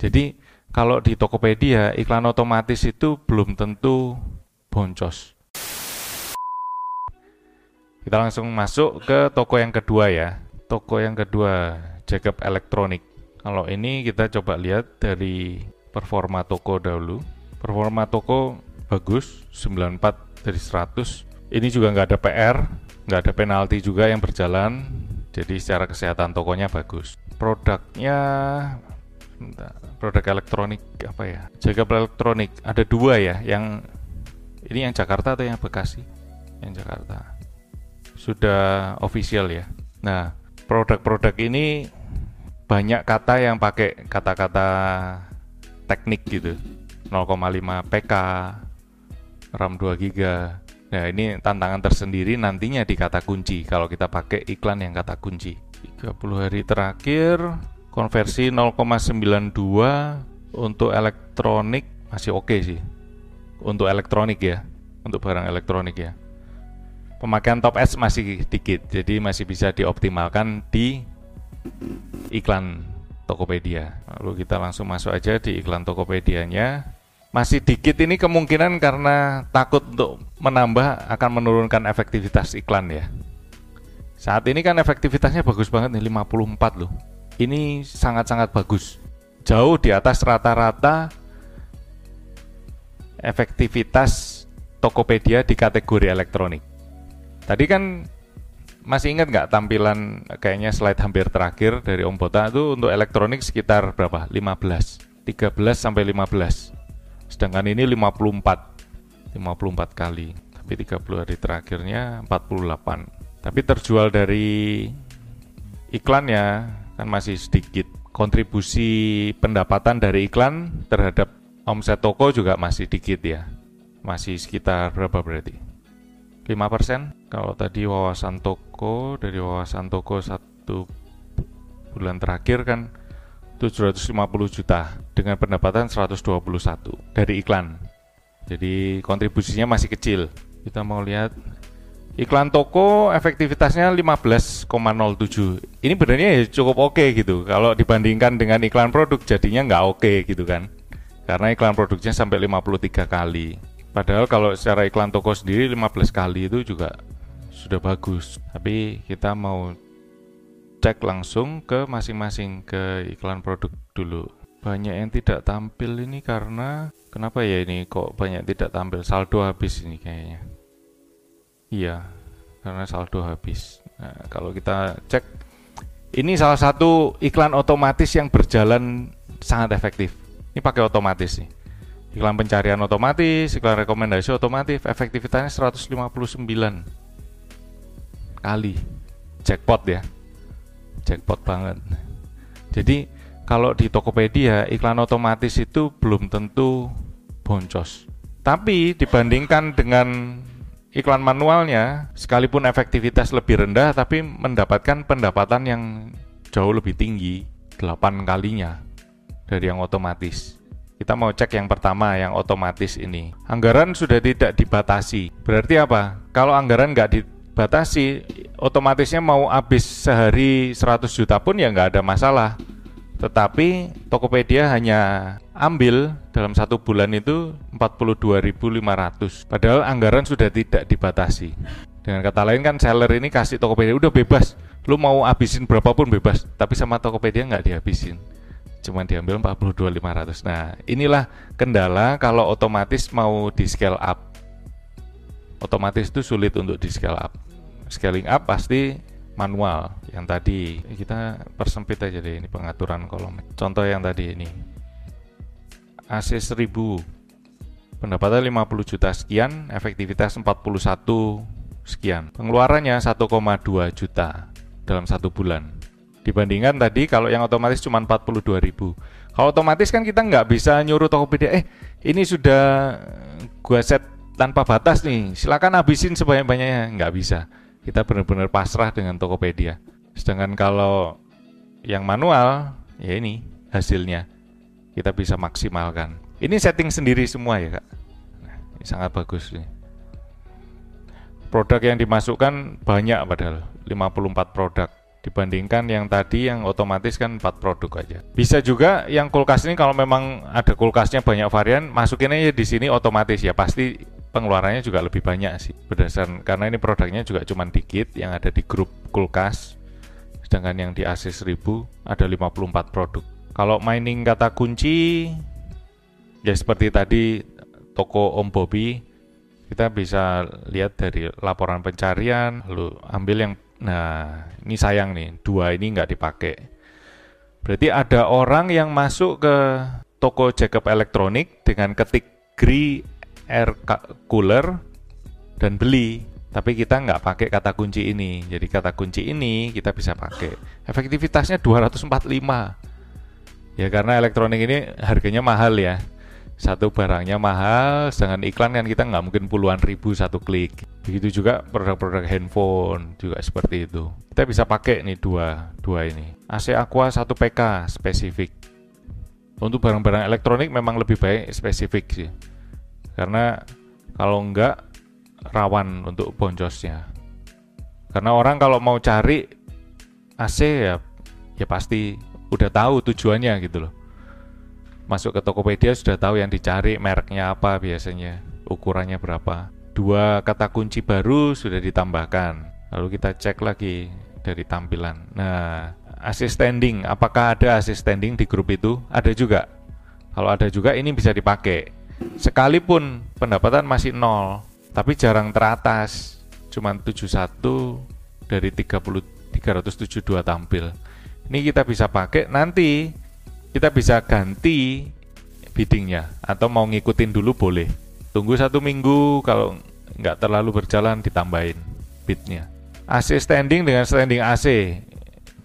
Jadi kalau di Tokopedia iklan otomatis itu belum tentu boncos. Kita langsung masuk ke toko yang kedua ya. Toko yang kedua, Jacob Electronic. Kalau ini kita coba lihat dari performa toko dahulu. Performa toko bagus, 94 dari 100. Ini juga nggak ada PR, nggak ada penalti juga yang berjalan. Jadi secara kesehatan tokonya bagus. Produknya produk elektronik apa ya? Jacob Electronic ada dua ya, yang ini yang Jakarta atau yang Bekasi? Yang Jakarta sudah official ya. Nah, produk-produk ini banyak kata yang pakai kata-kata teknik gitu. 0,5 PK, RAM 2 GB. Nah, ini tantangan tersendiri nantinya di kata kunci kalau kita pakai iklan yang kata kunci. 30 hari terakhir konversi 0,92 untuk elektronik masih oke okay sih. Untuk elektronik ya, untuk barang elektronik ya pemakaian top ads masih dikit, jadi masih bisa dioptimalkan di iklan Tokopedia. Lalu kita langsung masuk aja di iklan Tokopedia-nya. Masih dikit ini kemungkinan karena takut untuk menambah akan menurunkan efektivitas iklan ya. Saat ini kan efektivitasnya bagus banget nih 54 loh. Ini sangat-sangat bagus. Jauh di atas rata-rata efektivitas Tokopedia di kategori elektronik. Tadi kan masih ingat nggak tampilan kayaknya slide hampir terakhir dari Om Bota itu untuk elektronik sekitar berapa? 15. 13 sampai 15. Sedangkan ini 54. 54 kali. Tapi 30 hari terakhirnya 48. Tapi terjual dari iklannya kan masih sedikit. Kontribusi pendapatan dari iklan terhadap omset toko juga masih dikit ya. Masih sekitar berapa berarti? 5% kalau tadi wawasan toko dari wawasan toko satu bulan terakhir kan 750 juta dengan pendapatan 121 dari iklan jadi kontribusinya masih kecil kita mau lihat iklan toko efektivitasnya 15,07 ini benernya ya cukup oke okay gitu kalau dibandingkan dengan iklan produk jadinya nggak oke okay gitu kan karena iklan produknya sampai 53 kali Padahal kalau secara iklan toko sendiri 15 kali itu juga sudah bagus. Tapi kita mau cek langsung ke masing-masing ke iklan produk dulu. Banyak yang tidak tampil ini karena kenapa ya ini kok banyak tidak tampil saldo habis ini kayaknya. Iya, karena saldo habis. Nah, kalau kita cek ini salah satu iklan otomatis yang berjalan sangat efektif. Ini pakai otomatis nih iklan pencarian otomatis, iklan rekomendasi otomatis, efektivitasnya 159 kali. Jackpot ya. Jackpot banget. Jadi kalau di Tokopedia iklan otomatis itu belum tentu boncos. Tapi dibandingkan dengan iklan manualnya, sekalipun efektivitas lebih rendah tapi mendapatkan pendapatan yang jauh lebih tinggi, 8 kalinya dari yang otomatis. Kita mau cek yang pertama, yang otomatis ini. Anggaran sudah tidak dibatasi. Berarti apa? Kalau anggaran nggak dibatasi, otomatisnya mau habis sehari 100 juta pun ya nggak ada masalah. Tetapi Tokopedia hanya ambil dalam satu bulan itu 42.500. Padahal anggaran sudah tidak dibatasi. Dengan kata lain kan seller ini kasih Tokopedia udah bebas, lu mau habisin berapapun bebas, tapi sama Tokopedia nggak dihabisin cuma diambil 42.500. Nah, inilah kendala kalau otomatis mau di scale up. Otomatis itu sulit untuk di scale up. Scaling up pasti manual. Yang tadi kita persempit aja deh ini pengaturan kolom. Contoh yang tadi ini. AC 1000 pendapatan 50 juta sekian, efektivitas 41 sekian. Pengeluarannya 1,2 juta dalam satu bulan dibandingkan tadi kalau yang otomatis cuma 42.000 kalau otomatis kan kita nggak bisa nyuruh Tokopedia eh ini sudah gua set tanpa batas nih silakan habisin sebanyak-banyaknya nggak bisa kita benar-benar pasrah dengan Tokopedia. Sedangkan kalau yang manual ya ini hasilnya. Kita bisa maksimalkan. Ini setting sendiri semua ya kak. Nah, ini sangat bagus nih. Produk yang dimasukkan banyak padahal 54 produk. Dibandingkan yang tadi yang otomatis kan 4 produk aja. Bisa juga yang kulkas ini kalau memang ada kulkasnya banyak varian, masukin aja di sini otomatis ya. Pasti pengeluarannya juga lebih banyak sih berdasarkan karena ini produknya juga cuma dikit yang ada di grup kulkas sedangkan yang di AC 1000 ada 54 produk. Kalau mining kata kunci ya seperti tadi toko Om Bobby kita bisa lihat dari laporan pencarian lalu ambil yang Nah, ini sayang nih, dua ini nggak dipakai. Berarti ada orang yang masuk ke toko Jacob Elektronik dengan ketik Gri air cooler dan beli. Tapi kita nggak pakai kata kunci ini. Jadi kata kunci ini kita bisa pakai. Efektivitasnya 245. Ya karena elektronik ini harganya mahal ya satu barangnya mahal, sedangkan iklan kan kita nggak mungkin puluhan ribu satu klik. Begitu juga produk-produk handphone juga seperti itu. Kita bisa pakai nih dua, dua ini. AC Aqua 1 PK spesifik. Untuk barang-barang elektronik memang lebih baik spesifik sih. Karena kalau enggak rawan untuk boncosnya. Karena orang kalau mau cari AC ya ya pasti udah tahu tujuannya gitu loh masuk ke Tokopedia sudah tahu yang dicari mereknya apa biasanya, ukurannya berapa. Dua kata kunci baru sudah ditambahkan. Lalu kita cek lagi dari tampilan. Nah, assist standing, apakah ada assist standing di grup itu? Ada juga. Kalau ada juga ini bisa dipakai. Sekalipun pendapatan masih nol, tapi jarang teratas. Cuman 71 dari 30 372 tampil. Ini kita bisa pakai nanti kita bisa ganti biddingnya atau mau ngikutin dulu boleh. Tunggu satu minggu kalau nggak terlalu berjalan ditambahin bidnya. AC standing dengan standing AC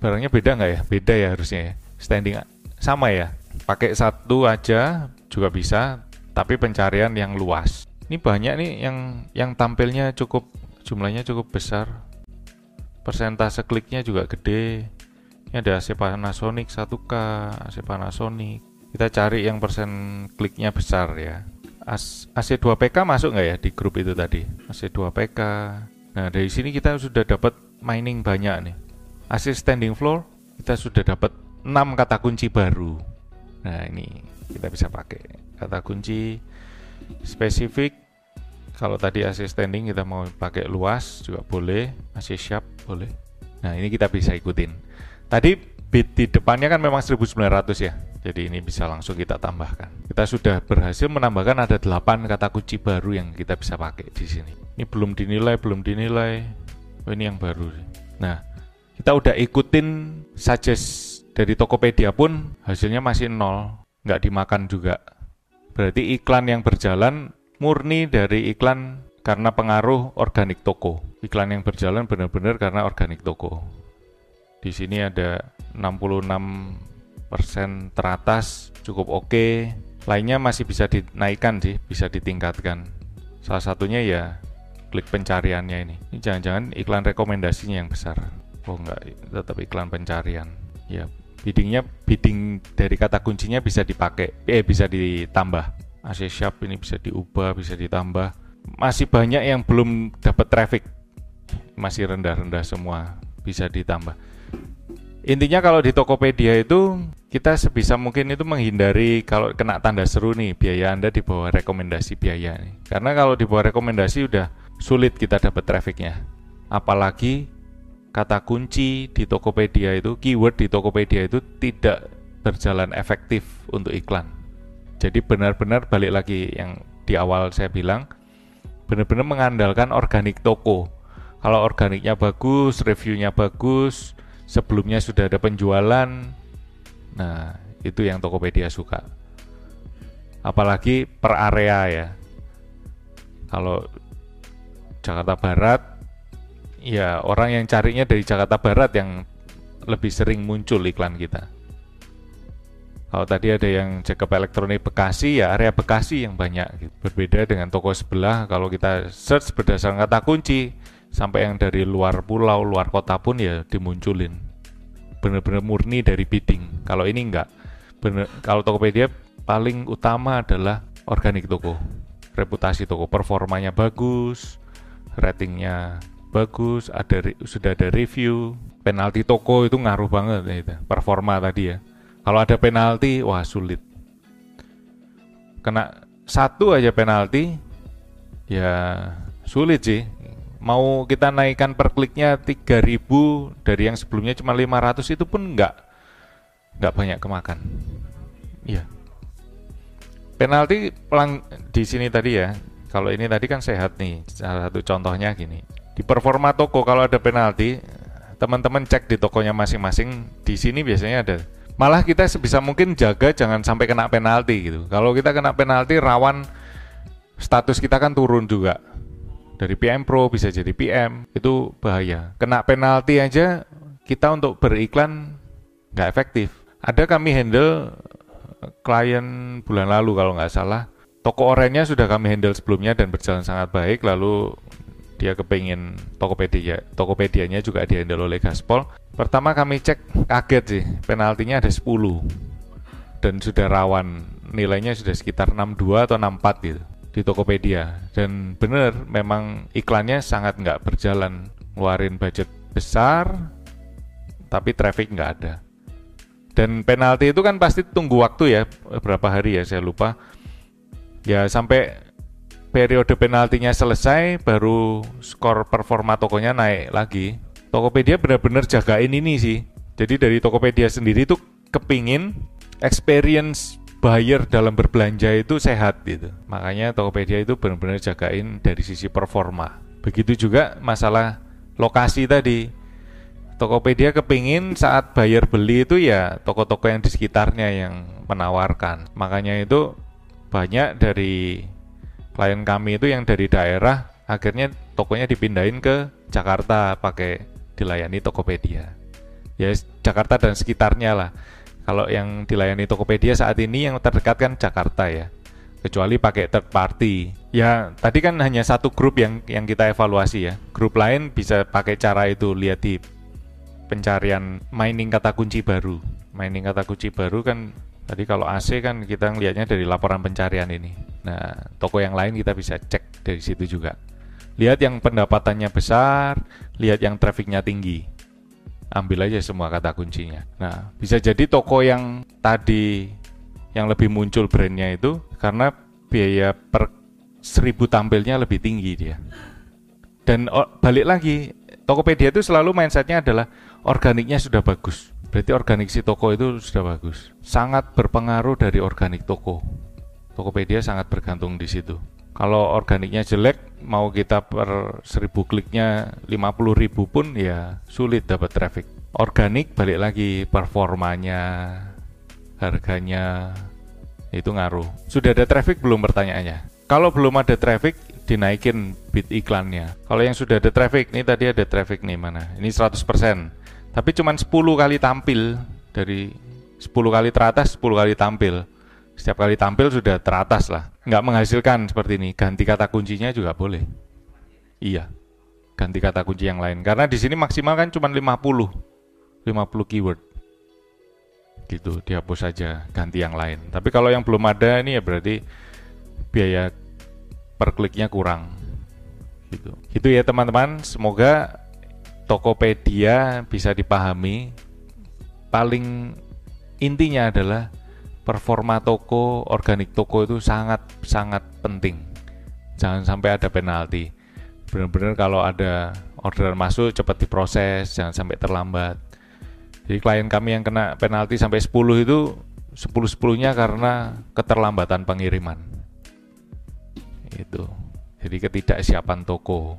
barangnya beda nggak ya? Beda ya harusnya ya. Standing sama ya. Pakai satu aja juga bisa tapi pencarian yang luas ini banyak nih yang yang tampilnya cukup jumlahnya cukup besar persentase kliknya juga gede ini ada AC Panasonic 1K, AC Panasonic. Kita cari yang persen kliknya besar ya. AC 2PK masuk nggak ya di grup itu tadi? AC 2PK. Nah, dari sini kita sudah dapat mining banyak nih. AC standing floor kita sudah dapat 6 kata kunci baru. Nah, ini kita bisa pakai kata kunci spesifik kalau tadi AC standing kita mau pakai luas juga boleh, AC sharp boleh. Nah, ini kita bisa ikutin. Tadi bit di depannya kan memang 1900 ya. Jadi ini bisa langsung kita tambahkan. Kita sudah berhasil menambahkan ada 8 kata kunci baru yang kita bisa pakai di sini. Ini belum dinilai, belum dinilai. Oh, ini yang baru. Nah, kita udah ikutin suggest dari Tokopedia pun hasilnya masih nol, nggak dimakan juga. Berarti iklan yang berjalan murni dari iklan karena pengaruh organik toko. Iklan yang berjalan benar-benar karena organik toko. Di sini ada 66% teratas, cukup oke. Okay. Lainnya masih bisa dinaikkan sih, bisa ditingkatkan. Salah satunya ya klik pencariannya ini. Ini jangan-jangan iklan rekomendasinya yang besar. Oh enggak, tetap iklan pencarian. Ya, biddingnya bidding dari kata kuncinya bisa dipakai, eh bisa ditambah. AC Shop ini bisa diubah, bisa ditambah. Masih banyak yang belum dapat traffic, masih rendah-rendah semua, bisa ditambah. Intinya kalau di Tokopedia itu kita sebisa mungkin itu menghindari kalau kena tanda seru nih biaya Anda di bawah rekomendasi biaya nih. Karena kalau di bawah rekomendasi udah sulit kita dapat trafficnya. Apalagi kata kunci di Tokopedia itu, keyword di Tokopedia itu tidak berjalan efektif untuk iklan. Jadi benar-benar balik lagi yang di awal saya bilang, benar-benar mengandalkan organik toko. Kalau organiknya bagus, reviewnya bagus, sebelumnya sudah ada penjualan. Nah, itu yang Tokopedia suka. Apalagi per area ya. Kalau Jakarta Barat, ya orang yang carinya dari Jakarta Barat yang lebih sering muncul iklan kita. Kalau tadi ada yang Jacob Elektronik Bekasi, ya area Bekasi yang banyak. Gitu. Berbeda dengan toko sebelah, kalau kita search berdasarkan kata kunci, sampai yang dari luar pulau, luar kota pun ya dimunculin. Benar-benar murni dari bidding. Kalau ini enggak. Bener, kalau Tokopedia paling utama adalah organik toko, reputasi toko, performanya bagus, ratingnya bagus, ada sudah ada review, penalti toko itu ngaruh banget ya itu, performa tadi ya. Kalau ada penalti, wah sulit. Kena satu aja penalti, ya sulit sih. Mau kita naikkan per kliknya 3000 dari yang sebelumnya cuma 500 itu pun nggak nggak banyak kemakan. Iya. Penalti pelang di sini tadi ya. Kalau ini tadi kan sehat nih. Salah satu contohnya gini. Di performa toko kalau ada penalti, teman-teman cek di tokonya masing-masing. Di sini biasanya ada malah kita sebisa mungkin jaga jangan sampai kena penalti gitu. Kalau kita kena penalti rawan status kita kan turun juga. Dari PM Pro bisa jadi PM, itu bahaya. Kena penalti aja kita untuk beriklan nggak efektif. Ada kami handle klien bulan lalu kalau nggak salah. Toko oranye sudah kami handle sebelumnya dan berjalan sangat baik. Lalu dia kepingin Tokopedia, Tokopedianya juga dihandle oleh Gaspol. Pertama kami cek kaget sih, penaltinya ada 10 dan sudah rawan nilainya sudah sekitar 62 atau 64 gitu di Tokopedia. Dan bener memang iklannya sangat nggak berjalan ngeluarin budget besar tapi traffic nggak ada. Dan penalti itu kan pasti tunggu waktu ya berapa hari ya saya lupa. Ya sampai periode penaltinya selesai baru skor performa tokonya naik lagi Tokopedia benar-benar jagain ini sih. Jadi dari Tokopedia sendiri tuh kepingin experience buyer dalam berbelanja itu sehat gitu. Makanya Tokopedia itu benar-benar jagain dari sisi performa. Begitu juga masalah lokasi tadi. Tokopedia kepingin saat buyer beli itu ya toko-toko yang di sekitarnya yang menawarkan. Makanya itu banyak dari klien kami itu yang dari daerah akhirnya tokonya dipindahin ke Jakarta pakai dilayani Tokopedia. Ya Jakarta dan sekitarnya lah. Kalau yang dilayani Tokopedia saat ini yang terdekat kan Jakarta ya. Kecuali pakai third party. Ya tadi kan hanya satu grup yang yang kita evaluasi ya. Grup lain bisa pakai cara itu lihat di pencarian mining kata kunci baru. Mining kata kunci baru kan tadi kalau AC kan kita ngelihatnya dari laporan pencarian ini. Nah, toko yang lain kita bisa cek dari situ juga. Lihat yang pendapatannya besar, lihat yang trafficnya tinggi. Ambil aja semua kata kuncinya. Nah, bisa jadi toko yang tadi yang lebih muncul brandnya itu karena biaya per seribu tampilnya lebih tinggi dia. Dan balik lagi, Tokopedia itu selalu mindsetnya adalah organiknya sudah bagus. Berarti organik si toko itu sudah bagus. Sangat berpengaruh dari organik toko. Tokopedia sangat bergantung di situ. Kalau organiknya jelek, mau kita per seribu kliknya 50 ribu pun ya sulit dapat traffic. Organik balik lagi performanya, harganya itu ngaruh. Sudah ada traffic belum pertanyaannya? Kalau belum ada traffic, dinaikin bid iklannya. Kalau yang sudah ada traffic, ini tadi ada traffic nih mana? Ini 100%. Tapi cuma 10 kali tampil dari 10 kali teratas, 10 kali tampil setiap kali tampil sudah teratas lah. Nggak menghasilkan seperti ini. Ganti kata kuncinya juga boleh. Iya. Ganti kata kunci yang lain. Karena di sini maksimal kan cuma 50. 50 keyword. Gitu, dihapus saja, ganti yang lain. Tapi kalau yang belum ada ini ya berarti biaya per kliknya kurang. Gitu. Gitu ya teman-teman. Semoga Tokopedia bisa dipahami. Paling intinya adalah performa toko, organik toko itu sangat sangat penting. Jangan sampai ada penalti. Benar-benar kalau ada orderan masuk cepat diproses, jangan sampai terlambat. Jadi klien kami yang kena penalti sampai 10 itu 10-10-nya karena keterlambatan pengiriman. Itu. Jadi ketidaksiapan toko.